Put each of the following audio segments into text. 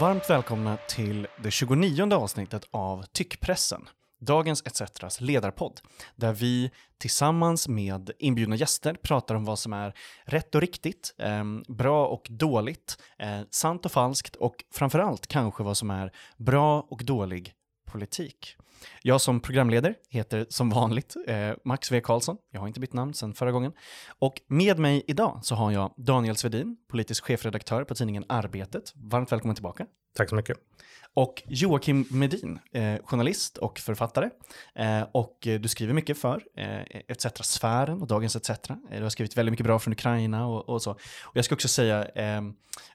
Varmt välkomna till det 29 avsnittet av Tyckpressen, dagens ETCs ledarpodd, där vi tillsammans med inbjudna gäster pratar om vad som är rätt och riktigt, eh, bra och dåligt, eh, sant och falskt och framförallt kanske vad som är bra och dålig politik. Jag som programledare heter som vanligt eh, Max V. Karlsson. Jag har inte bytt namn sedan förra gången. Och med mig idag så har jag Daniel Svedin, politisk chefredaktör på tidningen Arbetet. Varmt välkommen tillbaka. Tack så mycket. Och Joakim Medin, eh, journalist och författare. Eh, och du skriver mycket för eh, ETC-sfären och Dagens ETC. Eh, du har skrivit väldigt mycket bra från Ukraina och, och så. Och jag ska också säga eh,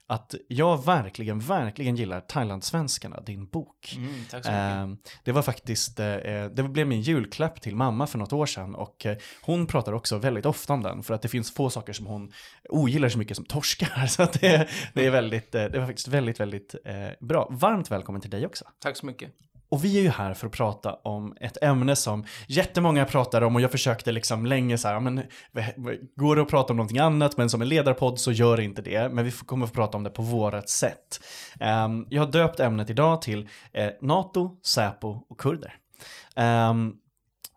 att jag verkligen, verkligen gillar Thailandsvenskarna, din bok. Mm, tack så mycket. Eh, det var faktiskt, eh, det blev min julklapp till mamma för något år sedan och hon pratar också väldigt ofta om den för att det finns få saker som hon ogillar så mycket som torskar. Så det, det är väldigt, det var faktiskt väldigt, väldigt bra. Varmt välkommen till dig också. Tack så mycket. Och vi är ju här för att prata om ett ämne som jättemånga pratar om och jag försökte liksom länge så här, men går det att prata om någonting annat? Men som en ledarpodd så gör inte det, men vi kommer få prata om det på vårat sätt. Um, jag har döpt ämnet idag till eh, NATO, Säpo och kurder. Um,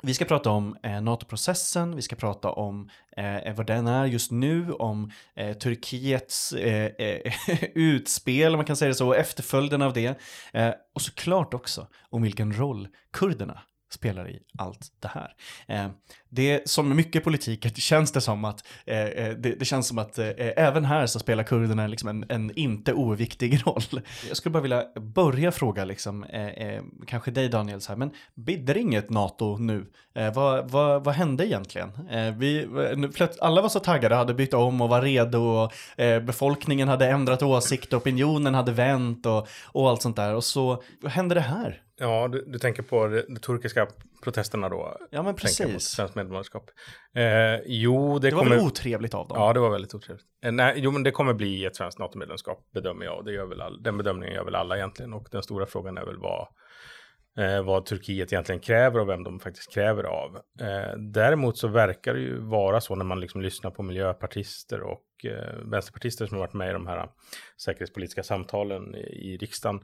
vi ska prata om eh, NATO-processen, vi ska prata om eh, vad den är just nu, om eh, Turkiets eh, eh utspel, om man kan säga det så, och efterföljden av det. Eh, och såklart också om vilken roll kurderna spelar i allt det här. Eh, det som mycket politik det känns det som att eh, eh det, det, känns som att eh, eh, även här så spelar kurderna liksom en, en, inte oviktig roll. Jag skulle bara vilja börja fråga liksom, eh, kanske dig Daniel, så här, men bidde det inget NATO nu? vad, vad, vad hände egentligen? vi, alla var så taggade, hade bytt om och var redo och befolkningen hade ändrat åsikt, opinionen hade vänt och, och allt sånt där. Och så hände det här? Ja, du, du tänker på de, turkiska protesterna då? Ja, men precis. Svenskt medborgarskap. Eh, jo, det, det kommer... var väl otrevligt av dem? Ja, det var väldigt otrevligt. Eh, nej, jo, men det kommer bli ett svenskt NATO-medlemskap, bedömer jag. Det gör väl all... Den bedömningen gör väl alla egentligen. Och den stora frågan är väl vad, eh, vad Turkiet egentligen kräver och vem de faktiskt kräver av. Eh, däremot så verkar det ju vara så när man liksom lyssnar på miljöpartister och eh, vänsterpartister som har varit med i de här säkerhetspolitiska samtalen i, i riksdagen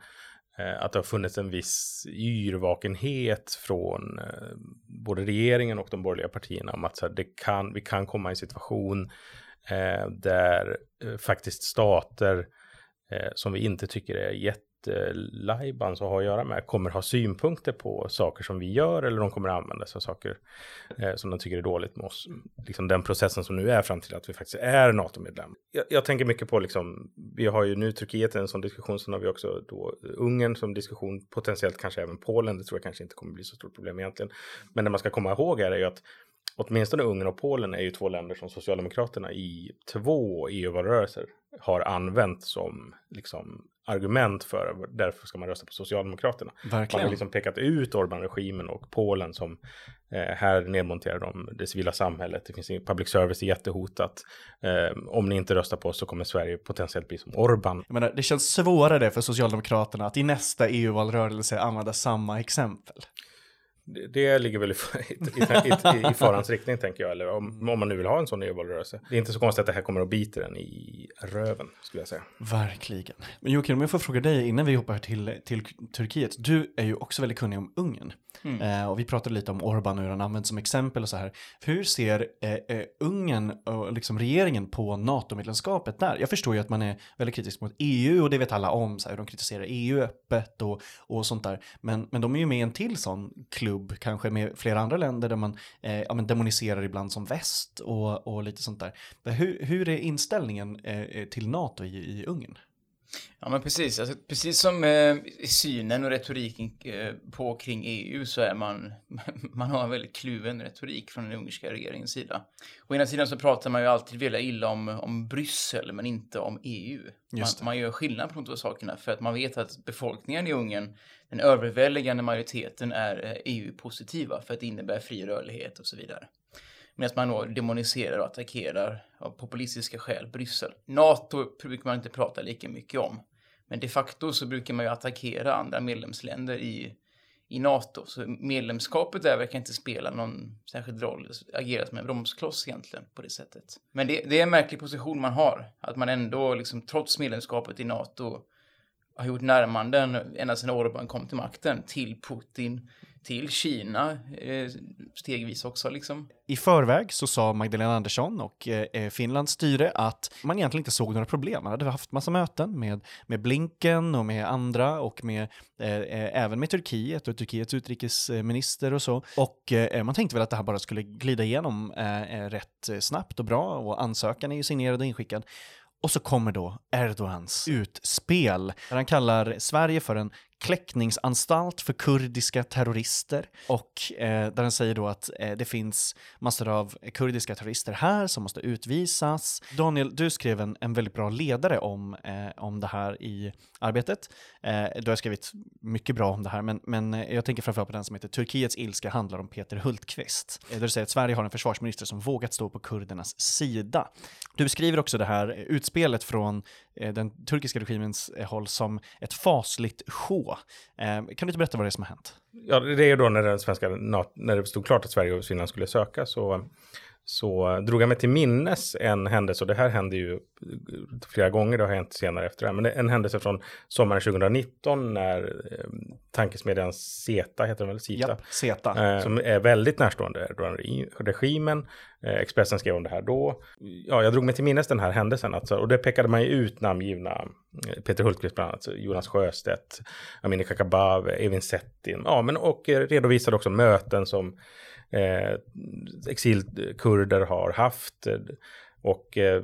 Eh, att det har funnits en viss yrvakenhet från eh, både regeringen och de borgerliga partierna om att så här, det kan, vi kan komma i en situation eh, där eh, faktiskt stater eh, som vi inte tycker är jätte Eh, lajban som har att göra med kommer ha synpunkter på saker som vi gör eller de kommer använda sig av saker eh, som de tycker är dåligt med oss. Liksom den processen som nu är fram till att vi faktiskt är NATO-medlem. Jag, jag, tänker mycket på liksom, vi har ju nu Turkiet en sån diskussion, sen har vi också då Ungern som diskussion, potentiellt kanske även Polen, det tror jag kanske inte kommer bli så stort problem egentligen. Men det man ska komma ihåg är ju att åtminstone Ungern och Polen är ju två länder som Socialdemokraterna i två EU-valrörelser har använt som liksom, argument för därför ska man rösta på Socialdemokraterna. Verkligen. Man har liksom pekat ut Orban-regimen och Polen som eh, här nedmonterar de det civila samhället. Det finns ingen, public service är jättehotat. Eh, om ni inte röstar på oss så kommer Sverige potentiellt bli som Orban. Jag menar, det känns svårare för Socialdemokraterna att i nästa EU-valrörelse använda samma exempel det ligger väl i, i, i, i farans riktning tänker jag, eller om, om man nu vill ha en sån EU-valrörelse. Det är inte så konstigt att det här kommer att bita den i röven, skulle jag säga. Verkligen. Men Joakim, om jag får fråga dig innan vi hoppar till, till Turkiet. Du är ju också väldigt kunnig om Ungern. Mm. Eh, och vi pratade lite om Orban och hur han används som exempel och så här. Hur ser eh, eh, Ungern och liksom regeringen på NATO-medlemskapet där? Jag förstår ju att man är väldigt kritisk mot EU och det vet alla om, så här, hur de kritiserar EU öppet och, och sånt där. Men, men de är ju med i en till sån klubb, kanske med flera andra länder där man eh, ja, men demoniserar ibland som väst och, och lite sånt där. Hur, hur är inställningen eh, till NATO i, i Ungern? Ja, men precis. Alltså, precis som eh, synen och retoriken eh, på kring EU så är man, man har en väldigt kluven retorik från den ungerska regeringens sida. Å ena sidan så pratar man ju alltid väldigt illa om, om Bryssel, men inte om EU. Man, man, gör skillnad på de två sakerna för att man vet att befolkningen i Ungern, den överväldigande majoriteten är EU-positiva för att det innebär fri rörlighet och så vidare. Medan man då demoniserar och attackerar av populistiska skäl Bryssel. NATO brukar man inte prata lika mycket om. Men de facto så brukar man ju attackera andra medlemsländer i, i NATO. Så medlemskapet där verkar inte spela någon särskild roll, agera som en bromskloss egentligen på det sättet. Men det, det är en märklig position man har, att man ändå liksom trots medlemskapet i NATO har gjort närmanden ända sedan Orbán kom till makten till Putin, till Kina eh, stegvis också liksom. I förväg så sa Magdalena Andersson och eh, eh, Finlands styre att man egentligen inte såg några problem. Man hade haft massa möten med, med Blinken och med andra och med, eh, även med Turkiet och Turkiets utrikesminister och så. Och eh, man tänkte väl att det här bara skulle glida igenom eh, rätt snabbt och bra och ansökan är ju signerad och inskickad. Och så kommer då Erdogans utspel, där han kallar Sverige för en kläckningsanstalt för kurdiska terrorister och eh, där han säger då att eh, det finns massor av kurdiska terrorister här som måste utvisas. Daniel, du skrev en, en väldigt bra ledare om, eh, om det här i arbetet. Eh, du har skrivit mycket bra om det här, men, men eh, jag tänker framförallt på den som heter Turkiets ilska handlar om Peter Hultqvist. Eh, där du säger att Sverige har en försvarsminister som vågat stå på kurdernas sida. Du beskriver också det här eh, utspelet från eh, den turkiska regimens eh, håll som ett fasligt sjå. Eh, kan du inte berätta vad det är som har hänt? Ja, det är då när, den svenska, när det stod klart att Sverige och Finland skulle söka så så drog jag mig till minnes en händelse, och det här hände ju flera gånger, det har hänt senare efter det här, men en händelse från sommaren 2019 när eh, tankesmedjan Zeta, heter den väl? Zeta. Japp, Zeta. Eh, som är väldigt närstående regimen. Eh, Expressen skrev om det här då. Ja, jag drog mig till minnes den här händelsen, alltså, och det pekade man ju ut namngivna eh, Peter Hultqvist bland annat, Jonas Sjöstedt, Amineh Kakabaveh, Evin Settin, ja, men och eh, redovisade också möten som eh, exilkurder har haft eh, och eh,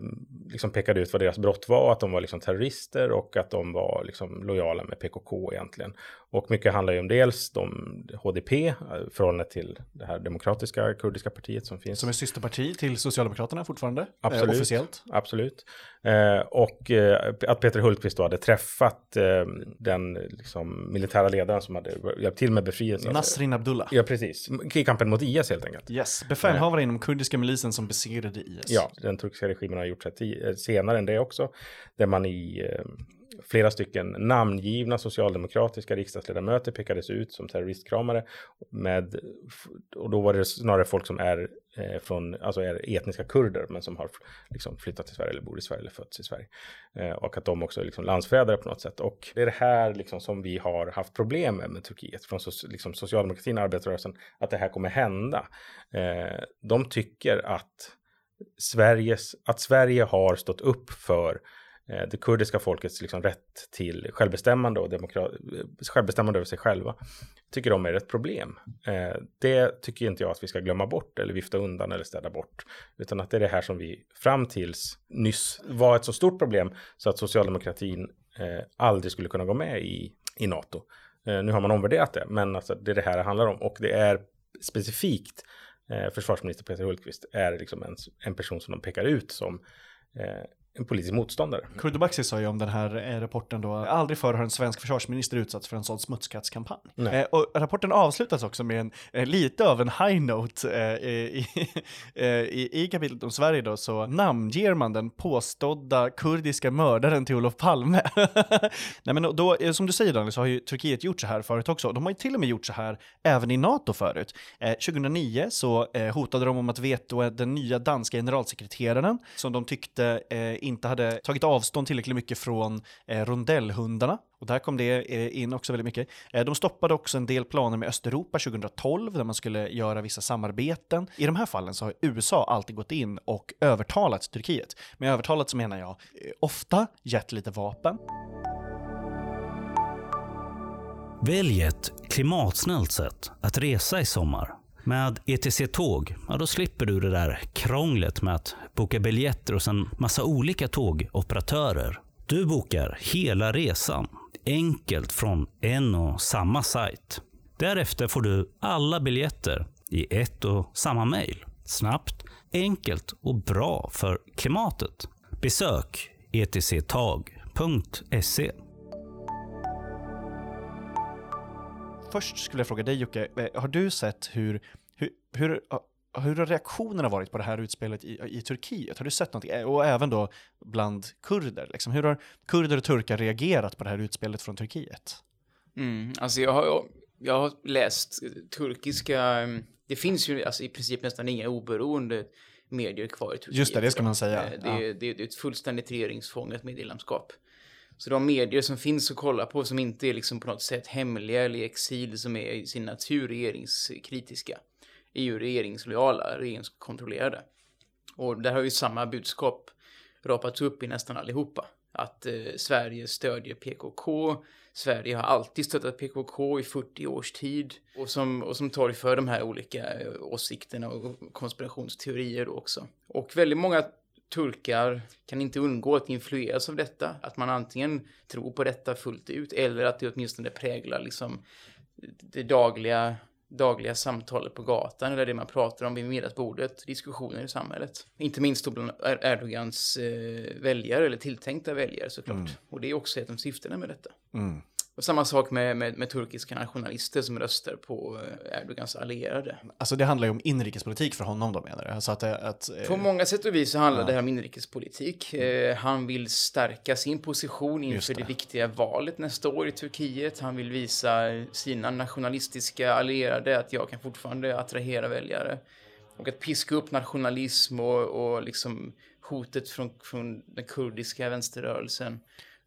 liksom pekade ut vad deras brott var, att de var liksom terrorister och att de var liksom lojala med PKK egentligen. Och mycket handlar ju om dels de HDP, eh, förhållande till det här demokratiska kurdiska partiet som finns. Som är systerparti till Socialdemokraterna fortfarande, eh, absolut, eh, officiellt. Absolut. Eh, och eh, att Peter Hultqvist då hade träffat eh, den liksom, militära ledaren som hade hjälpt till med befrielsen. Nasrin Abdullah. Ja, precis. I kampen mot IS helt enkelt. Yes, befälhavare inom kurdiska milisen som besegrade IS. Ja, den turkiska regimen har gjort det senare än det också. Där man i flera stycken namngivna socialdemokratiska riksdagsledamöter pekades ut som terroristkramare. Med, och då var det snarare folk som är eh, från, alltså är etniska kurder, men som har liksom flyttat till Sverige eller bor i Sverige eller fötts i Sverige. Eh, och att de också är liksom landsförrädare på något sätt. Och det är det här liksom som vi har haft problem med med Turkiet, från so liksom socialdemokratin och arbetarrörelsen, att det här kommer hända. Eh, de tycker att Sveriges, att Sverige har stått upp för Eh, det kurdiska folkets liksom rätt till självbestämmande och eh, självbestämmande över sig själva tycker de är ett problem. Eh, det tycker inte jag att vi ska glömma bort eller vifta undan eller städa bort, utan att det är det här som vi fram tills nyss var ett så stort problem så att socialdemokratin aldrig skulle kunna gå med i, i NATO. Nu har man omvärderat det, men alltså det är det här det handlar om och det är specifikt försvarsminister Peter Hultqvist är liksom en, en person som de pekar ut som en politisk motståndare. Kurdobaxi sa ju om den här eh, rapporten då, aldrig förr har en svensk försvarsminister utsatts för en sån smutskattskampanj. Eh, och rapporten avslutas också med en, eh, lite av en high note eh, i, eh, i, i kapitlet om Sverige då, så namnger man den påstådda kurdiska mördaren till Olof Palme. Nej men då, eh, som du säger Daniel, så har ju Turkiet gjort så här förut också. De har ju till och med gjort så här även i NATO förut. 2009 så hotade de om att vetoa den nya danska generalsekreteraren som de tyckte inte hade tagit avstånd tillräckligt mycket från eh, rondellhundarna. Och där kom det eh, in också väldigt mycket. Eh, de stoppade också en del planer med Östeuropa 2012 där man skulle göra vissa samarbeten. I de här fallen så har USA alltid gått in och övertalat Turkiet. Med övertalat så menar jag eh, ofta gett lite vapen. Välj ett klimatsnällt sätt att resa i sommar. Med ETC Tåg, ja då slipper du det där krånglet med att boka biljetter hos en massa olika tågoperatörer. Du bokar hela resan, enkelt från en och samma sajt. Därefter får du alla biljetter i ett och samma mejl. Snabbt, enkelt och bra för klimatet. Besök etctag.se Först skulle jag fråga dig Jocke, eh, har du sett hur, hur, hur, hur har reaktionerna varit på det här utspelet i, i Turkiet? Har du sett någonting? Eh, och även då bland kurder, liksom. hur har kurder och turkar reagerat på det här utspelet från Turkiet? Mm, alltså jag har, jag har läst turkiska, det finns ju alltså i princip nästan inga oberoende medier kvar i Turkiet. Just det, det ska man säga. Eh, det, ja. det, det är ett fullständigt regeringsfångat medielandskap. Så de medier som finns att kolla på som inte är liksom på något sätt hemliga eller i exil som är i sin natur regeringskritiska är ju regeringslojala, regeringskontrollerade. Och där har ju samma budskap rapats upp i nästan allihopa. Att eh, Sverige stödjer PKK, Sverige har alltid stöttat PKK i 40 års tid och som, och som torgför de här olika eh, åsikterna och konspirationsteorier också. Och väldigt många turkar kan inte undgå att influeras av detta. Att man antingen tror på detta fullt ut eller att det åtminstone präglar liksom det dagliga dagliga samtalet på gatan eller det man pratar om vid middagsbordet, diskussioner i samhället. Inte minst då bland Erdogans eh, väljare eller tilltänkta väljare såklart. Mm. Och det är också ett av syftena med detta. Mm. Och samma sak med, med, med, turkiska nationalister som röstar på eh, Erdogans allierade. Alltså det handlar ju om inrikespolitik för honom då menar du? Alltså att, att, eh... På många sätt och vis så handlar ja. det här om inrikespolitik. Eh, han vill stärka sin position inför det. det. viktiga valet nästa år i Turkiet. Han vill visa sina nationalistiska allierade att jag kan fortfarande attrahera väljare. Och att piska upp nationalism och, och liksom hotet från, från den kurdiska vänsterrörelsen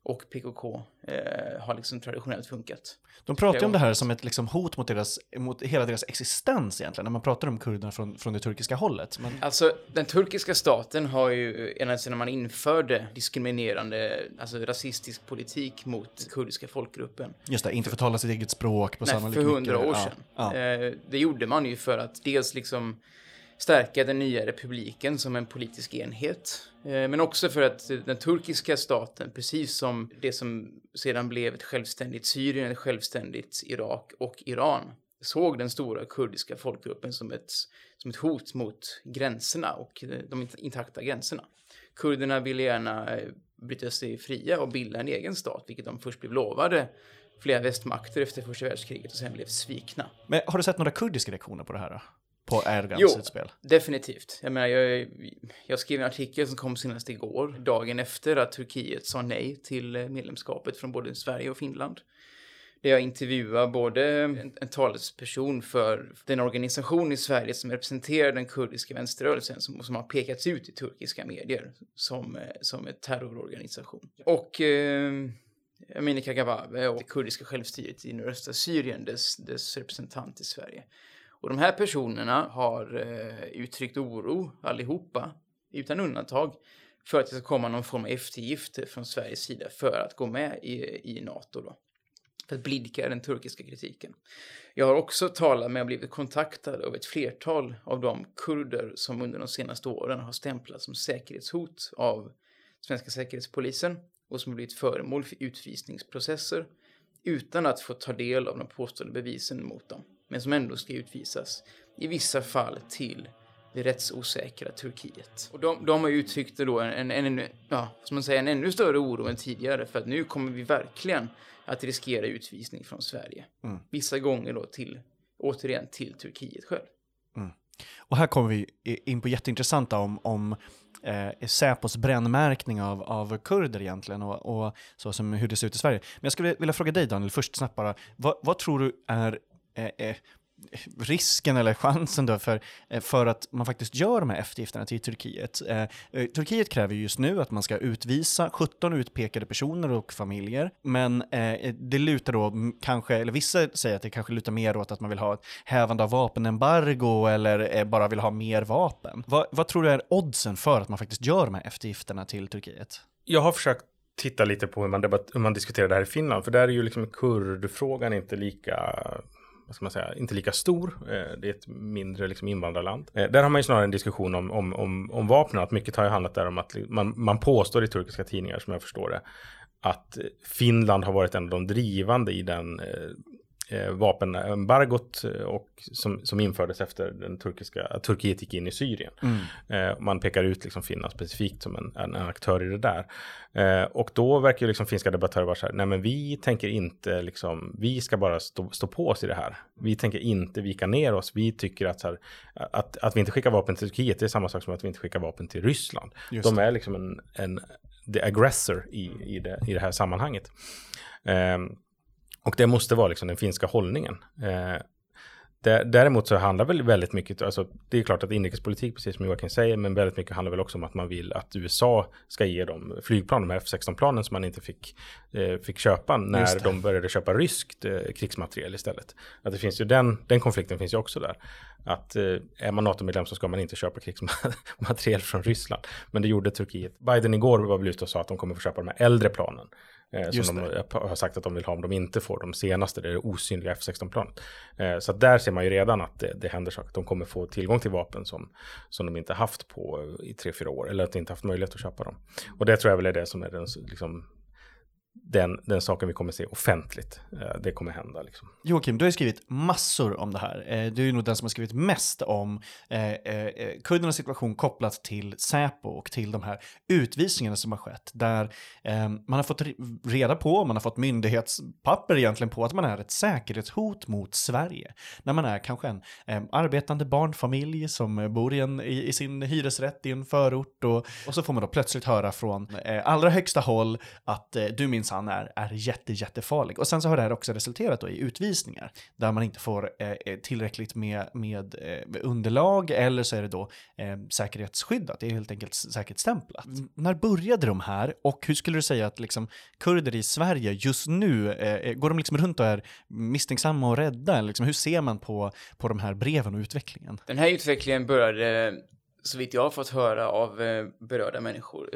och PKK eh, har liksom traditionellt funkat. De pratar ju om det här som ett liksom hot mot, deras, mot hela deras existens egentligen, när man pratar om kurderna från, från det turkiska hållet. Men... Alltså, den turkiska staten har ju, ända sedan man införde diskriminerande, alltså rasistisk politik mot kurdiska folkgruppen. Just det, inte få tala sitt eget språk på Nej, samma för hundra år sedan. Ja, ja. Eh, det gjorde man ju för att dels liksom stärka den nya republiken som en politisk enhet. Eh, men också för att den turkiska staten, precis som det som sedan blev ett självständigt Syrien, ett självständigt Irak och Iran, såg den stora kurdiska folkgruppen som ett, som ett hot mot gränserna och eh, de intakta gränserna. Kurderna ville gärna eh, bryta sig fria och bilda en egen stat, vilket de först blev lovade flera västmakter efter första världskriget och sen blev svikna. Men har du sett några kurdiska reaktioner på det här? Då? På Erdogans utspel? definitivt. Jag menar, jag, jag skrev en artikel som kom senast igår, dagen efter att Turkiet sa nej till eh, medlemskapet från både Sverige och Finland. Där jag intervjuar både en, en talesperson för den organisation i Sverige som representerar den kurdiska vänsterrörelsen som, som har pekats ut i turkiska medier som, eh, som en terrororganisation. Och eh, Amineh Kakabaveh och det kurdiska självstyret i nordöstra Syrien, dess, dess representant i Sverige. Och de här personerna har eh, uttryckt oro allihopa, utan undantag, för att det ska komma någon form av eftergifter från Sveriges sida för att gå med i, i NATO då. För att blidka den turkiska kritiken. Jag har också talat med och blivit kontaktad av ett flertal av de kurder som under de senaste åren har stämplats som säkerhetshot av svenska säkerhetspolisen och som blivit föremål för utvisningsprocesser utan att få ta del av de påstådda bevisen mot dem men som ändå ska utvisas, i vissa fall till det rättsosäkra Turkiet. Och de, de har uttryckt då en, en, en, ja, som man säger, en ännu större oro än tidigare för att nu kommer vi verkligen att riskera utvisning från Sverige. Mm. Vissa gånger då till, återigen till Turkiet själv. Mm. Och här kommer vi in på jätteintressanta om, om eh, Säpos brännmärkning av, av kurder egentligen och, och, så som hur det ser ut i Sverige. Men jag skulle vilja fråga dig Daniel, först snabbt bara, vad, vad tror du är Eh, eh, risken eller chansen då för, eh, för att man faktiskt gör de här eftergifterna till Turkiet. Eh, eh Turkiet kräver just nu att man ska utvisa 17 utpekade personer och familjer, men eh, det lutar då kanske, eller vissa säger att det kanske lutar mer åt att man vill ha ett hävande av vapenembargo eller eh, bara vill ha mer vapen. Va, vad tror du är oddsen för att man faktiskt gör de här eftergifterna till Turkiet? Jag har försökt titta lite på hur man, debatt, hur man diskuterar det här i Finland, för där är ju liksom kurdfrågan inte lika vad ska man säga, inte lika stor. Eh, det är ett mindre liksom, invandrarland. Eh, där har man ju snarare en diskussion om, om, om, om vapnen. Att mycket har ju handlat där om att man, man påstår i turkiska tidningar, som jag förstår det, att Finland har varit en av de drivande i den eh, eh, vapenembargot eh, och som, som infördes efter den turkiska, Turkiet gick in i Syrien. Mm. Eh, man pekar ut liksom Finland specifikt som en, en, en aktör i det där. Eh, och då verkar liksom finska debattörer vara så här, nej men vi tänker inte liksom, vi ska bara stå, stå på oss i det här. Vi tänker inte vika ner oss. Vi tycker att, så här, att, att vi inte skickar vapen till Turkiet, det är samma sak som att vi inte skickar vapen till Ryssland. Just De är liksom en, en the aggressor i, i, det, i det här sammanhanget. Um, och det måste vara liksom den finska hållningen. Eh, Däremot så handlar väl väldigt mycket, alltså det är klart att inrikespolitik, precis som Joakim säger, men väldigt mycket handlar väl också om att man vill att USA ska ge dem flygplan, de här F16-planen som man inte fick, eh, fick köpa när de började köpa ryskt eh, krigsmateriel istället. Att det finns ju den, den konflikten finns ju också där. Att eh, är man NATO-medlem så ska man inte köpa krigsmateriel från Ryssland. Men det gjorde Turkiet. Biden igår var väl ute och sa att de kommer få köpa de här äldre planen. Eh, som de har sagt att de vill ha om de inte får de senaste, det är det osynliga F16-planet. Eh, så där ser man ju redan att det, det händer saker. De kommer få tillgång till vapen som, som de inte haft på i tre, fyra år. Eller att de inte haft möjlighet att köpa dem. Och det tror jag väl är det som är den liksom, den, den saken vi kommer se offentligt. Eh, det kommer hända. Liksom. Joakim, du har ju skrivit massor om det här. Eh, du är nog den som har skrivit mest om eh, kurdernas situation kopplat till Säpo och till de här utvisningarna som har skett. Där man har fått reda på, man har fått myndighetspapper egentligen på att man är ett säkerhetshot mot Sverige. När man är kanske en arbetande barnfamilj som bor i, en, i, i, sin hyresrätt i en förort och, och så får man då plötsligt höra från allra högsta håll att du minns minsann är, är jätte, jättefarlig. Och sen så har det här också resulterat då i utvisningar där man inte får eh, eh tillräckligt med, med, eh, underlag eller så är det då eh, säkerhetsskyddat, det är helt enkelt säkerhetsstämplat. När började de här och hur skulle du säga att liksom, kurder i Sverige just nu, eh, eh, går de liksom runt och är misstänksamma och rädda? Liksom, hur ser man på, på de här breven och utvecklingen? Den här utvecklingen började så vitt jag har fått höra av berörda människor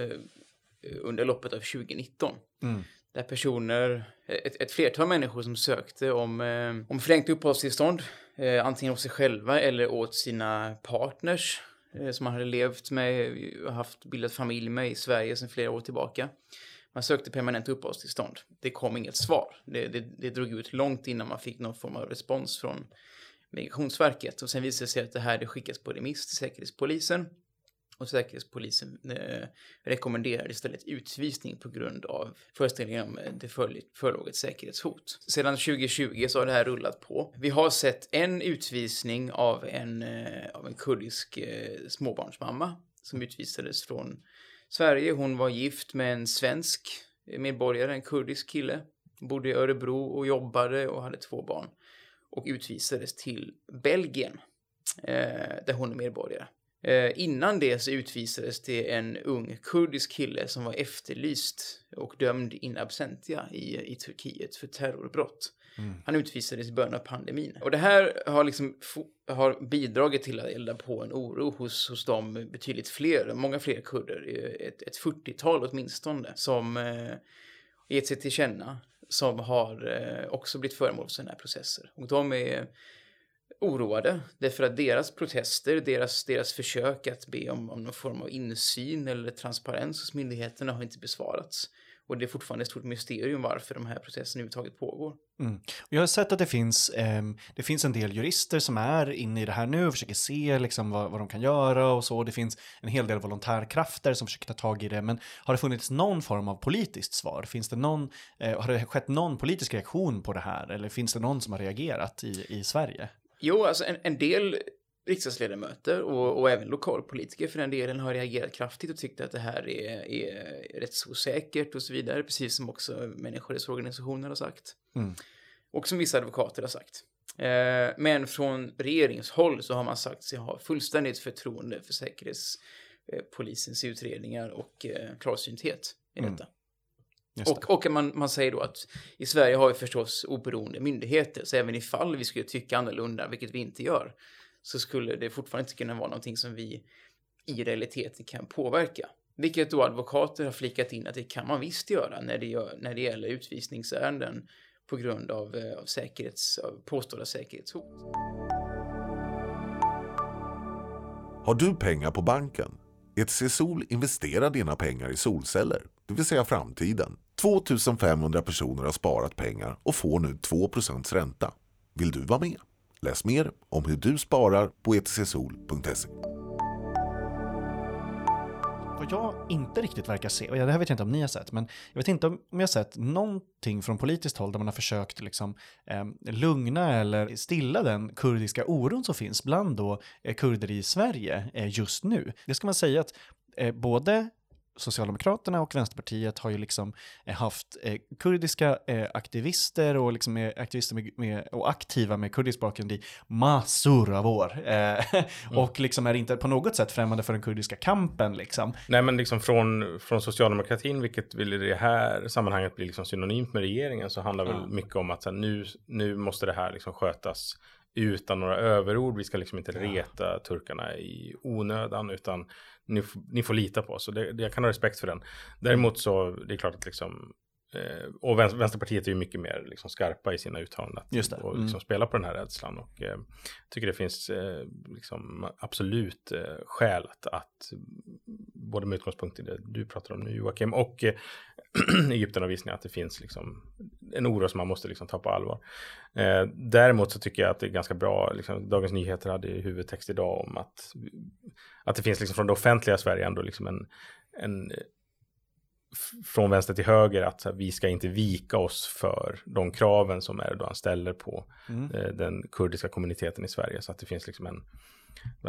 under loppet av 2019. Mm där personer, ett, ett, flertal människor som sökte om, eh, om förlängt uppehållstillstånd, eh, antingen åt sig själva eller åt sina partners eh, som man hade levt med eh, haft bildat familj med i Sverige sedan flera år tillbaka. Man sökte permanent uppehållstillstånd. Det kom inget svar. Det, det, det drog ut långt innan man fick någon form av respons från Migrationsverket. Och sen visade det sig att det här det skickas på remiss till Säkerhetspolisen. Och Säkerhetspolisen eh, rekommenderar istället utvisning på grund av föreställningen om eh, det förelåg ett säkerhetshot. Sedan 2020 så har det här rullat på. Vi har sett en utvisning av en, eh, av en kurdisk eh, småbarnsmamma som utvisades från Sverige. Hon var gift med en svensk eh, medborgare, en kurdisk kille. Bodde i Örebro och jobbade och hade två barn. Och utvisades till Belgien, eh, där hon är medborgare. Eh, innan det så utvisades det en ung kurdisk kille som var efterlyst och dömd in absentia i, i Turkiet för terrorbrott. Mm. Han utvisades i början av pandemin. Och det här har, liksom har bidragit till att elda på en oro hos, hos dem betydligt fler, många fler kurder, ett, ett 40-tal åtminstone, som eh, gett sig till känna, som har eh, också blivit föremål för sådana här processer. Och de är oroade därför att deras protester, deras, deras försök att be om, om någon form av insyn eller transparens hos myndigheterna har inte besvarats. Och det är fortfarande ett stort mysterium varför de här processerna överhuvudtaget pågår. Mm. Jag har sett att det finns, eh, det finns en del jurister som är inne i det här nu och försöker se liksom, vad, vad de kan göra och så. Det finns en hel del volontärkrafter som försöker ta tag i det. Men har det funnits någon form av politiskt svar? Finns det någon, eh, har det skett någon politisk reaktion på det här? Eller finns det någon som har reagerat i, i Sverige? Jo, alltså en, en del riksdagsledamöter och, och, även lokalpolitiker för den delen har reagerat kraftigt och tyckt att det här är, är rättsosäkert och så vidare, precis som också människorättsorganisationer har sagt. Mm. Och som vissa advokater har sagt. Eh, men från regeringshåll så har man sagt sig ha fullständigt förtroende för säkerhetspolisens utredningar och eh, klarsynthet i mm. detta. Mm. Och, och man, man säger då att i Sverige har vi förstås oberoende myndigheter, så även ifall vi skulle tycka annorlunda, vilket vi inte gör, så skulle det fortfarande inte kunna vara någonting som vi i realiteten kan påverka. Vilket då advokater har flikat in att det kan man visst göra när det, gör, när det gäller utvisningsärenden på grund av, eh, av, säkerhets, av påstådda säkerhetshot. Har du pengar på banken? ETC Sol investerar dina pengar i solceller, det vill säga framtiden. 2500 personer har sparat pengar och får nu 2% ränta. Vill du vara med? Läs mer om hur du sparar på etcsol.se. Vad jag inte riktigt verkar se, och det här vet jag inte om ni har sett, men jag vet inte om jag har sett någonting från politiskt håll där man har försökt liksom, eh, lugna eller stilla den kurdiska oron som finns bland då eh, kurder i Sverige eh, just nu. Det ska man säga att eh, både Socialdemokraterna och Vänsterpartiet har ju liksom eh, haft eh, kurdiska eh, aktivister och liksom är aktivister med, med, och aktiva med kurdisk bakgrund i massor av år. Eh, och liksom är inte på något sätt främmande för den kurdiska kampen liksom. Nej, men liksom från, från socialdemokratin, vilket vill i det här sammanhanget bli liksom synonymt med regeringen, så handlar väl mycket om att så här, nu, nu måste det här liksom skötas utan några överord. Vi ska liksom inte reta turkarna i onödan, utan ni, ni får lita på oss. Det, det, jag kan ha respekt för den. Däremot så, det är klart att liksom, eh, och Vänster- Vänsterpartiet är ju mycket mer liksom skarpa i sina uttalanden. Just det. Och Mm. liksom spela på den här rädslan. Och eh, tycker det finns eh, liksom absolut eh, skäl att, att både med utgångspunkt i det du pratar om nu Joakim och eh, Egyptenavvisningar att det finns liksom en oro som man måste liksom ta på allvar. Eh, däremot så tycker jag att det är ganska bra, liksom, Dagens Nyheter hade huvudtext idag om att, att det finns liksom från det offentliga Sverige ändå liksom en, en från vänster till höger att här, vi ska inte vika oss för de kraven som Erdogan ställer på Mm. eh, den kurdiska kommuniteten i Sverige. Så att det finns liksom en,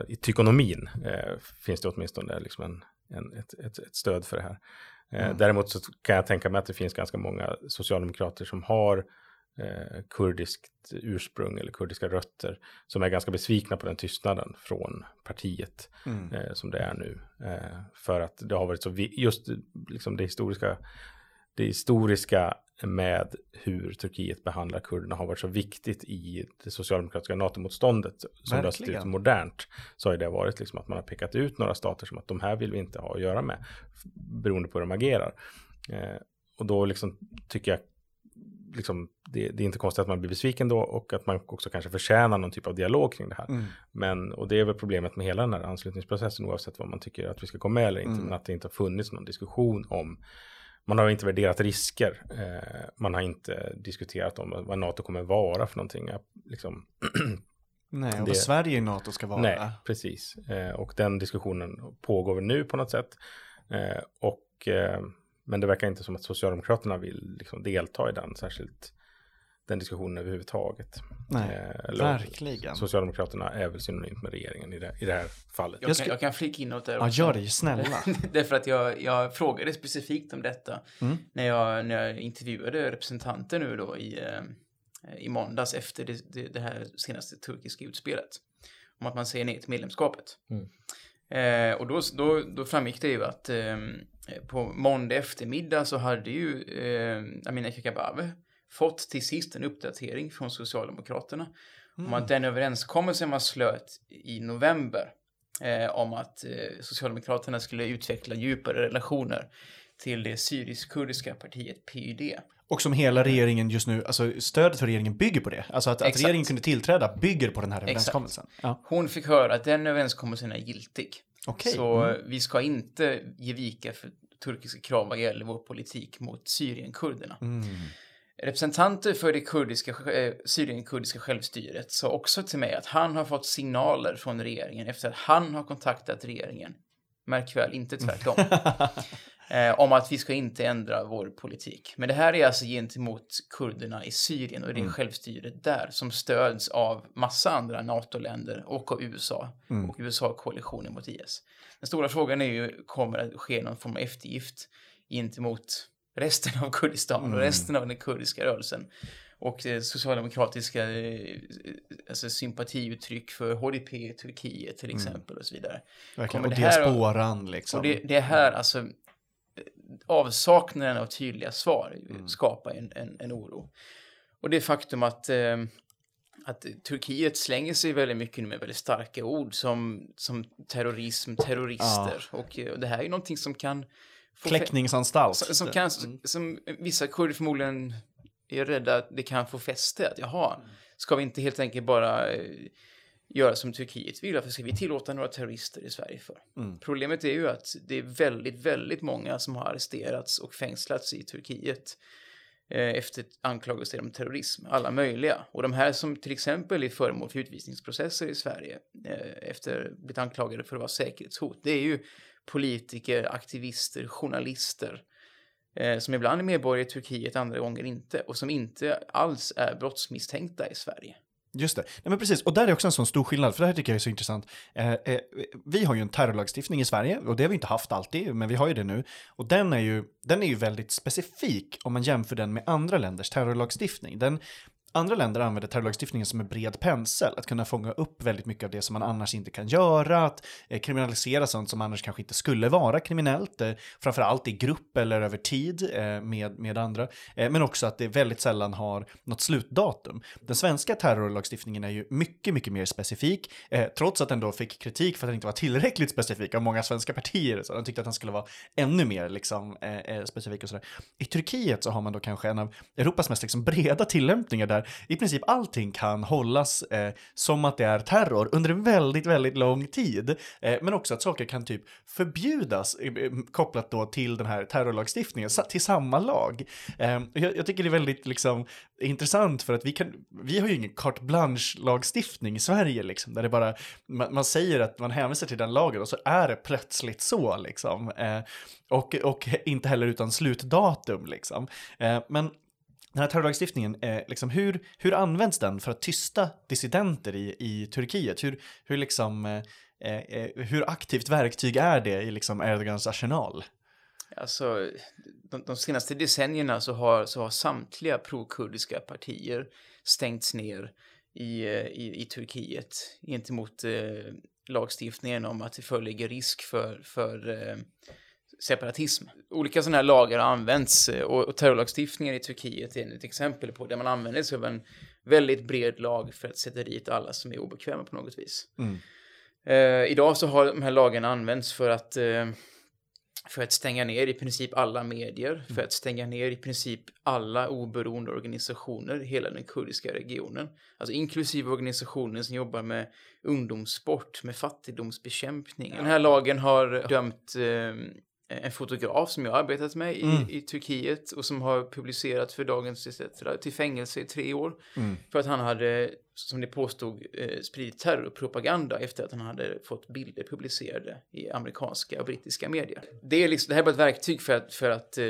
i tykonomin eh, finns det åtminstone liksom en, en, ett, ett, ett stöd för det här. Eh, Mm. Däremot så kan jag tänka mig att det finns ganska många socialdemokrater som har eh, kurdiskt ursprung eller kurdiska rötter som är ganska besvikna på den tystnaden från partiet Mm. eh, som det är nu. Eh, för att det har varit så, just liksom det historiska, det historiska med hur Turkiet behandlar kurderna har varit så viktigt i det socialdemokratiska NATO-motståndet som det har sett ut modernt. Så har det varit liksom att man har pekat ut några stater som att de här vill vi inte ha att göra med beroende på hur de agerar. Eh, och då liksom tycker jag liksom, det, det är inte konstigt att man blir besviken då och att man också kanske förtjänar någon typ av dialog kring det här. Mm. Men, och det är väl problemet med hela den här anslutningsprocessen oavsett vad man tycker att vi ska gå med eller inte, Mm. men att det inte har funnits någon diskussion om man har inte värderat risker. Eh, man har inte diskuterat om vad NATO kommer vara för någonting. Liksom, Nej, och Det- vad Sverige i NATO ska vara. nej, precis. Eh, och den diskussionen pågår nu på något sätt. Eh, och, eh, men det verkar inte som att Socialdemokraterna vill liksom, delta i den, särskilt den diskussionen överhuvudtaget. Nej, Eh, verkligen. Socialdemokraterna är väl synonymt med regeringen i det, i det här fallet. Jag, Jag kan, ska- jag kan flika in något där Ja, gör det, snälla. Därför att jag, jag frågade specifikt om detta Mm. när, jag, när jag intervjuade representanter nu då i, eh, i måndags efter det, det, det här senaste turkiska utspelet. Om att man säger nej till medlemskapet. Eh, och då, då, då framgick det ju att eh, på måndag eftermiddag så hade ju eh, Amineh Kakabaveh fått till sist en uppdatering från Socialdemokraterna om att den överenskommelsen man slöt i november eh, om att eh, Socialdemokraterna skulle utveckla djupare relationer till det syrisk-kurdiska partiet PYD. Och som hela regeringen just nu, alltså stödet för regeringen bygger på det. Alltså att, att regeringen kunde tillträda bygger på den här överenskommelsen. Ja. Hon fick höra att den överenskommelsen är giltig. Okej. Så Mm. vi ska inte ge vika för turkiska krav vad gäller vår politik mot Syrienkurderna. Mm. Representanter för det kurdiska, eh, Syrienkurdiska självstyret sa också till mig att han har fått signaler från regeringen efter att han har kontaktat regeringen. Märk väl, inte tvärtom. eh, om att vi ska inte ändra vår politik. Men det här är alltså gentemot kurderna i Syrien och det Mm. självstyret där som stöds av massa andra NATO-länder och av USA Mm. och USA-koalitionen mot IS. Den stora frågan är ju, kommer det att ske någon form av eftergift gentemot resten av Kurdistan och Mm. resten av den kurdiska rörelsen? Och eh, socialdemokratiska eh, alltså sympatiuttryck för HDP i Turkiet till exempel och så vidare. Verkligen. Och det här- diasporan liksom. Och det, det är här, alltså, eh, avsaknaden av tydliga svar Mm. skapar en, en, en oro. Och det faktum att, eh, att Turkiet slänger sig väldigt mycket med väldigt starka ord som, som terrorism, terrorister. Och, eh, och det här är ju någonting som kan... Kläckningsanstalt. som, som, kan, Mm. som vissa kurder förmodligen är rädda att det kan få fäste. Att jaha, ska vi inte helt enkelt bara eh, göra som Turkiet vill? Varför ska vi tillåta några terrorister i Sverige för? Mm. Problemet är ju att det är väldigt, väldigt många som har arresterats och fängslats i Turkiet eh, efter anklagelser om terrorism, alla möjliga. Och de här som till exempel är föremål för utvisningsprocesser i Sverige eh, efter blivit anklagade för att vara säkerhetshot, det är ju politiker, aktivister, journalister Eh, som ibland är medborgare i Turkiet, andra gånger inte, och som inte alls är brottsmisstänkta i Sverige. Just det. Nej, men precis. Och där är också en sån stor skillnad, för det här tycker jag är så intressant. Eh, eh, vi har ju en terrorlagstiftning i Sverige, och det har vi inte haft alltid, men vi har ju det nu. Och den är ju, den är ju väldigt specifik om man jämför den med andra länders terrorlagstiftning. Den, Andra länder använder terrorlagstiftningen som en bred pensel, att kunna fånga upp väldigt mycket av det som man annars inte kan göra, att eh, kriminalisera sånt som annars kanske inte skulle vara kriminellt, eh, framförallt i grupp eller över tid eh, med, med andra, eh, men också att det väldigt sällan har något slutdatum. Den svenska terrorlagstiftningen är ju mycket, mycket mer specifik, eh, trots att den då fick kritik för att den inte var tillräckligt specifik av många svenska partier, så de tyckte att den skulle vara ännu mer liksom, eh, eh specifik och sådär. I Turkiet så har man då kanske en av Europas mest liksom, breda tillämpningar där där i princip allting kan hållas eh, som att det är terror under en väldigt, väldigt lång tid. Eh, men också att saker kan typ förbjudas eh, eh kopplat då till den här terrorlagstiftningen, till samma lag. Eh, jag, jag, tycker det är väldigt liksom intressant för att vi kan, vi har ju ingen carte blanche-lagstiftning i Sverige liksom, där det bara, man, man, säger att man hänvisar till den lagen och så är det plötsligt så liksom. Eh, och, och inte heller utan slutdatum liksom. Eh, men den här terrorlagstiftningen, eh, liksom, hur, hur används den för att tysta dissidenter i, i Turkiet? Hur, hur, liksom, eh, eh, hur aktivt verktyg är det i liksom Erdogans arsenal? Alltså, de, de, senaste decennierna så har, så har samtliga prokurdiska partier stängts ner i, eh, i, i Turkiet gentemot eh, lagstiftningen om att det föreligger risk för, för eh, separatism. Olika sådana här lagar har använts eh, och, terrorlagstiftningen i Turkiet är ett exempel på det. Man använder sig av en väldigt bred lag för att sätta dit alla som är obekväma på något vis. Mm. Eh, idag så har de här lagarna använts för att eh, för att stänga ner i princip alla medier, mm. för att stänga ner i princip alla oberoende organisationer i hela den kurdiska regionen. Alltså inklusive organisationer som jobbar med ungdomssport, med fattigdomsbekämpning. Den här lagen har dömt eh, en fotograf som jag arbetat med i, mm. i Turkiet och som har publicerat för Dagens ETC till fängelse i tre år. Mm. För att han hade, som det påstod, eh, spridit terrorpropaganda efter att han hade fått bilder publicerade i amerikanska och brittiska medier. Det, är liksom, det här är bara ett verktyg för att, för att, eh,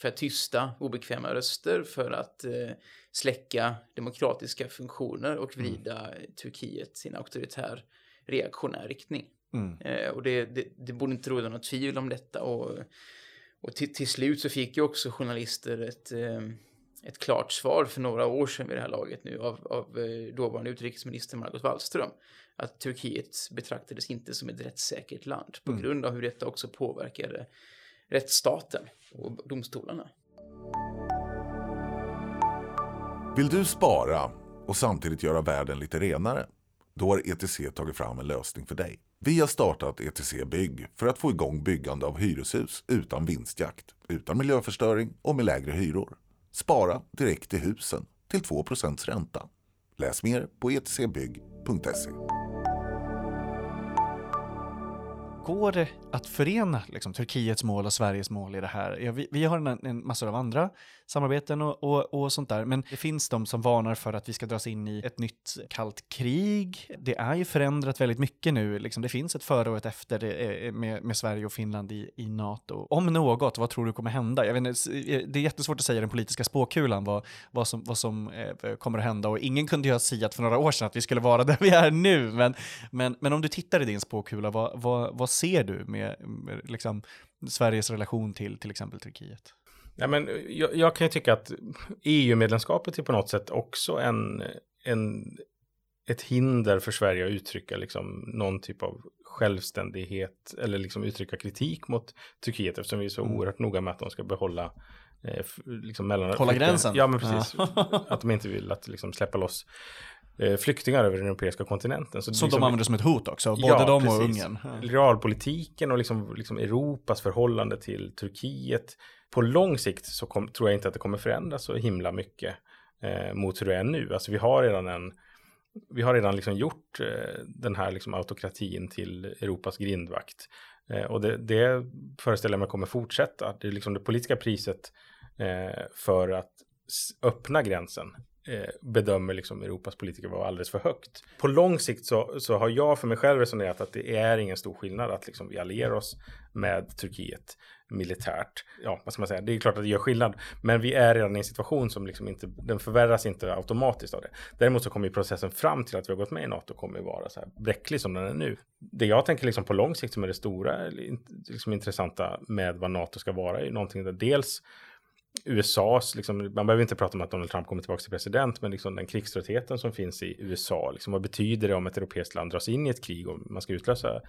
för att tysta obekväma röster, för att eh, släcka demokratiska funktioner och vrida mm. Turkiet sin auktoritär reaktionär riktning. Mm. Eh, och det, det, det borde inte råda något tvivel om detta. Och, och till, till slut så fick ju också journalister ett, eh, ett klart svar för några år sedan vid det här laget nu av, av eh, dåvarande utrikesminister Margot Wallström. Att Turkiet betraktades inte som ett rättssäkert land på mm. grund av hur detta också påverkade rättsstaten och domstolarna. Vill du spara och samtidigt göra världen lite renare? Då har ETC tagit fram en lösning för dig. Vi har startat ETC Bygg för att få igång byggande av hyreshus utan vinstjakt, utan miljöförstöring och med lägre hyror. Spara direkt i husen till 2% ränta. Läs mer på etcbygg.se. Går det att förena liksom, Turkiets mål och Sveriges mål i det här? Ja, vi, vi har en, en massa av andra samarbeten och, och, och, sånt där, men det finns de som varnar för att vi ska dras in i ett nytt kallt krig. Det är ju förändrat väldigt mycket nu, liksom, det finns ett före och ett efter eh, eh, med, med Sverige och Finland i, i NATO. Om något, vad tror du kommer hända? Jag vet inte, eh, det är jättesvårt att säga den politiska spåkulan vad, vad som, vad som eh, kommer att hända och ingen kunde ju ha siat för några år sedan att vi skulle vara där vi är nu, men, men, men om du tittar i din spåkula, vad, vad, vad ser du med, med liksom, Sveriges relation till till exempel Turkiet? Ja, men jag, jag kan ju tycka att EU-medlemskapet är på något sätt också en, en, ett hinder för Sverige att uttrycka liksom någon typ av självständighet eller liksom uttrycka kritik mot Turkiet eftersom vi är så mm. oerhört noga med att de ska behålla eh, liksom mellan... Hålla gränsen? Ja, men precis. Att de inte vill att liksom släppa loss Eh, flyktingar över den europeiska kontinenten. Så som liksom, de använder som ett hot också, både ja, de och precis. Ungern. Realpolitiken och liksom, liksom Europas förhållande till Turkiet. På lång sikt så kom, tror jag inte att det kommer förändras så himla mycket eh, mot hur det är nu. Alltså vi har redan en vi har redan liksom gjort eh, den här liksom autokratin till Europas grindvakt. Eh, och det, det föreställer jag mig kommer fortsätta. Det är liksom det politiska priset eh, för att öppna gränsen Eh, Eh, bedömer liksom Europas politiker vara alldeles för högt. På lång sikt så, så har jag för mig själv resonerat att det är ingen stor skillnad att liksom vi allierar oss med Turkiet. militärt. Ja, vad ska man säga? Det är klart att det gör skillnad, men vi är redan i en situation som liksom inte, den förvärras inte automatiskt av det. Däremot så kommer ju processen fram till att vi har gått med i NATO kommer ju vara så här bräcklig som den är nu. Det jag tänker liksom på lång sikt som är det stora, liksom intressanta med vad NATO ska vara är ju någonting där dels USAs, liksom, man behöver inte prata om att Donald Trump kommer tillbaka till president, men liksom den krigströttheten som finns i USA, liksom, vad betyder det om ett europeiskt land dras in i ett krig och man ska utlösa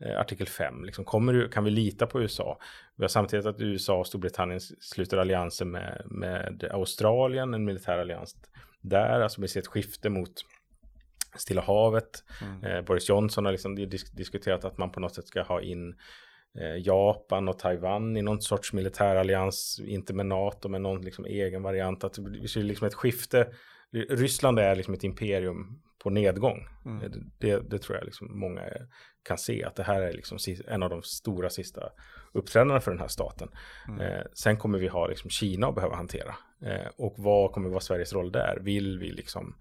eh, artikel 5? Liksom, kommer, kan vi lita på USA? Vi har samtidigt att USA och Storbritannien sluter allianser med, med Australien, en militär allians där, alltså vi ser ett skifte mot Stilla havet. Mm. Eh, Boris Johnson har liksom disk diskuterat att man på något sätt ska ha in Japan och Taiwan i någon sorts militärallians, inte med NATO, men någon liksom egen variant. Att vi ser liksom ett skifte. Ryssland är liksom ett imperium på nedgång. Mm. Eh, det, det, tror jag liksom många kan se, att det här är liksom en av de stora sista uppträdandena för den här staten. Mm. Eh, sen kommer vi ha liksom Kina att behöva hantera. Eh, och vad kommer vara Sveriges roll där? Vill vi liksom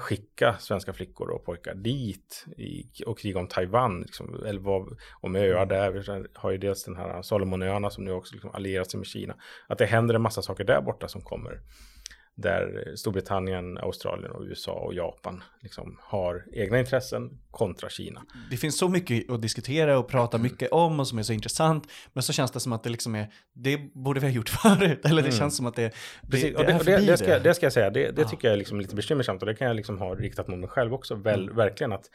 skicka svenska flickor och pojkar dit i, och kriga om Taiwan, liksom, eller vad, om öar där. Vi har ju dels den här Salomonöarna som nu också liksom allierat sig med Kina. Att det händer en massa saker där borta som kommer där Storbritannien, Australien och USA och Japan liksom har egna intressen kontra Kina. Det finns så mycket att diskutera och prata mycket om och som är så intressant, men så känns det som att det liksom är, det borde vi ha gjort förut, eller det mm. känns som att det, det, det, det, det, det, ska, det ska jag säga, det, det tycker jag är liksom lite bekymmersamt och det kan jag liksom ha riktat mot mig själv också, väl, mm. verkligen att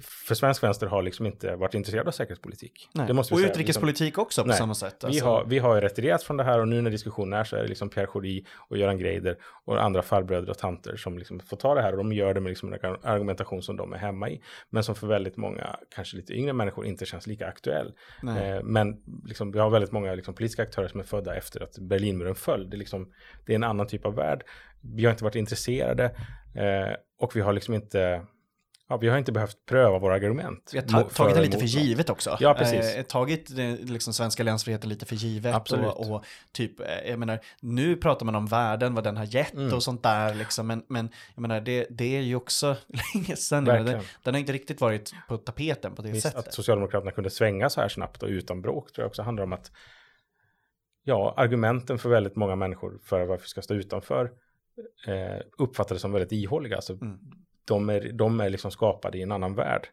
för svensk vänster har liksom inte varit intresserad av säkerhetspolitik. Nej. Det måste och säga. utrikespolitik liksom, också på nej. samma sätt. Alltså. Vi, har, vi har retirerat från det här och nu när diskussionen är så är det liksom Pierre Schori och Göran Greider och andra farbröder och tanter som liksom får ta det här och de gör det med liksom en argumentation som de är hemma i. Men som för väldigt många, kanske lite yngre människor, inte känns lika aktuell. Eh, men liksom, vi har väldigt många liksom, politiska aktörer som är födda efter att Berlinmuren föll. Det är, liksom, det är en annan typ av värld. Vi har inte varit intresserade eh, och vi har liksom inte Ja, vi har inte behövt pröva våra argument. Vi har ta tagit det lite för givet också. Ja, precis. Eh, tagit liksom svenska alliansfriheten lite för givet. Absolut. Och, och, typ, eh, jag menar, nu pratar man om världen, vad den har gett mm. och sånt där liksom. Men, men jag menar, det, det är ju också länge sedan. Den, den har inte riktigt varit på tapeten på det Visst, sättet. Att Socialdemokraterna kunde svänga så här snabbt och utan bråk tror jag också handlar om att ja, argumenten för väldigt många människor för varför vi ska stå utanför eh, uppfattades som väldigt ihåliga. Alltså, mm de är, de är liksom skapade i en annan värld.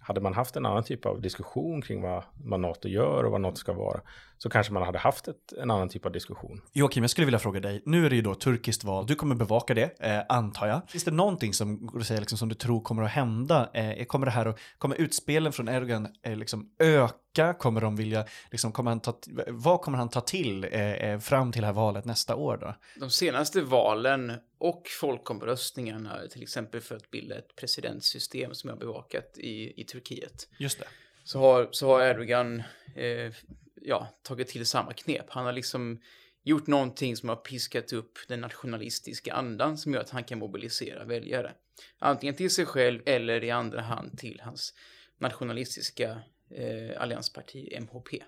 Hade man haft en annan typ av diskussion kring vad, vad NATO gör och vad NATO ska vara, så kanske man hade haft ett, en annan typ av diskussion. Joakim, jag skulle vilja fråga dig, nu är det ju då turkiskt val, du kommer bevaka det, eh, antar jag. Finns det någonting som, säga, liksom, som du tror kommer att hända? Eh, kommer det här att, kommer utspelen från Erdogan eh, liksom öka? Kommer de vilja, liksom, kommer han ta, vad kommer han ta till eh, eh, fram till det här valet nästa år då? De senaste valen och folkomröstningarna, till exempel för att bilda ett presidentsystem som jag har bevakat i, i Turkiet. Just det. Så har, så har Erdogan eh, ja, tagit till samma knep. Han har liksom gjort någonting som har piskat upp den nationalistiska andan som gör att han kan mobilisera väljare. Antingen till sig själv eller i andra hand till hans nationalistiska eh, alliansparti MHP.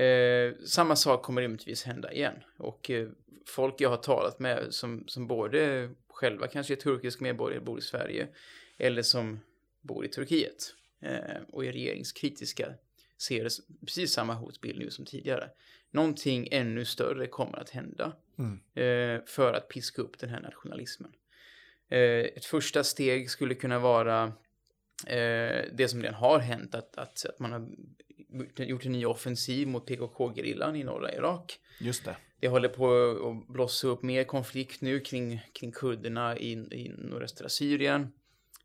Eh, samma sak kommer rimligtvis hända igen. Och eh, folk jag har talat med som, som både själva kanske är turkisk medborgare, bor i Sverige, eller som bor i Turkiet eh, och är regeringskritiska ser precis samma hotbild nu som tidigare. Någonting ännu större kommer att hända mm. eh, för att piska upp den här nationalismen. Eh, ett första steg skulle kunna vara eh, det som redan har hänt, att, att, att man har gjort en ny offensiv mot PKK-gerillan i norra Irak. Just det. Det håller på att blossa upp mer konflikt nu kring, kring kurderna i, i nordöstra Syrien.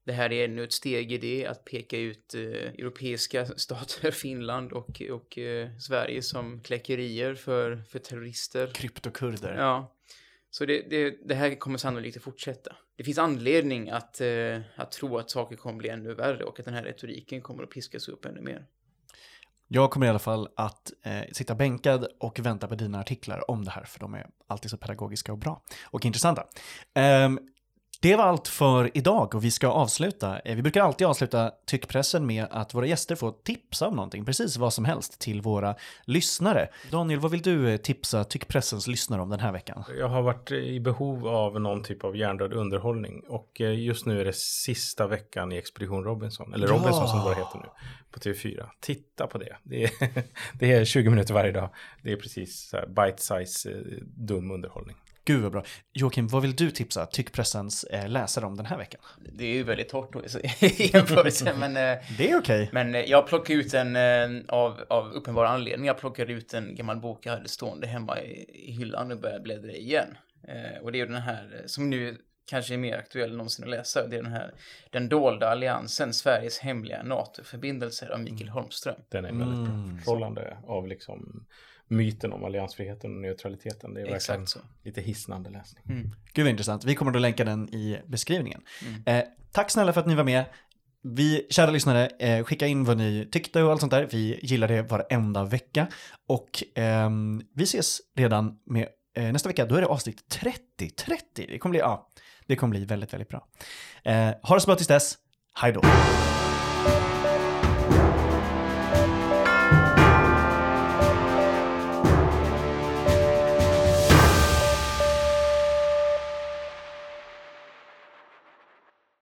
Det här är ännu ett steg i det, att peka ut eh, europeiska stater, Finland och, och eh, Sverige som kläckerier för, för terrorister. Kryptokurder. Ja. Så det, det, det, här kommer sannolikt att fortsätta. Det finns anledning att, eh, att tro att saker kommer bli ännu värre och att den här retoriken kommer att piskas upp ännu mer. Jag kommer i alla fall att eh, sitta bänkad och vänta på dina artiklar om det här, för de är alltid så pedagogiska och bra och intressanta. Um, Det var allt för idag och vi ska avsluta. Eh, Vi brukar alltid avsluta tyckpressen med att våra gäster får tipsa om någonting, precis vad som helst, till våra lyssnare. Daniel, vad vill du eh, tipsa tyckpressens lyssnare om den här veckan? Jag har varit i behov av någon typ av hjärndöd underhållning och eh, just nu är det sista veckan i Expedition Robinson, eller Ja. Robinson som det bara heter nu, på TV4. Titta på det. Det är, det är 20 minuter varje dag. Det är precis bite size dum underhållning. Gud vad bra. Joakim, vad vill du tipsa tyckpressens eh, läsare om den här veckan? Det är ju väldigt torrt i jämförelse, men, eh, Det är okej. men eh, jag plockade ut en eh, av, av uppenbara anledningar. Jag plockade ut en gammal bok jag hade stående hemma i, i hyllan och började bläddra igen. Eh, och det är ju den här som nu kanske är mer aktuell än någonsin att läsa. Det är den här Den dolda alliansen, Sveriges hemliga NATO-förbindelser av Mikael Holmström. Den är väldigt Mm. bra. Förhållande av liksom myten om alliansfriheten och neutraliteten. Det är verkligen Exakt så. lite hisnande läsning. Gud vad intressant. Vi kommer att länka den i beskrivningen. Mm. Eh, tack snälla för att ni var med. Vi, kära lyssnare, eh, skicka in vad ni tyckte och allt sånt där. Vi gillar det varenda vecka. Och ehm, vi ses redan med eh, nästa vecka. Då är det avsnitt 30. 30! Det kommer bli, ja, det kommer bli väldigt, väldigt bra. Eh, ha det så bra tills dess. Hej då!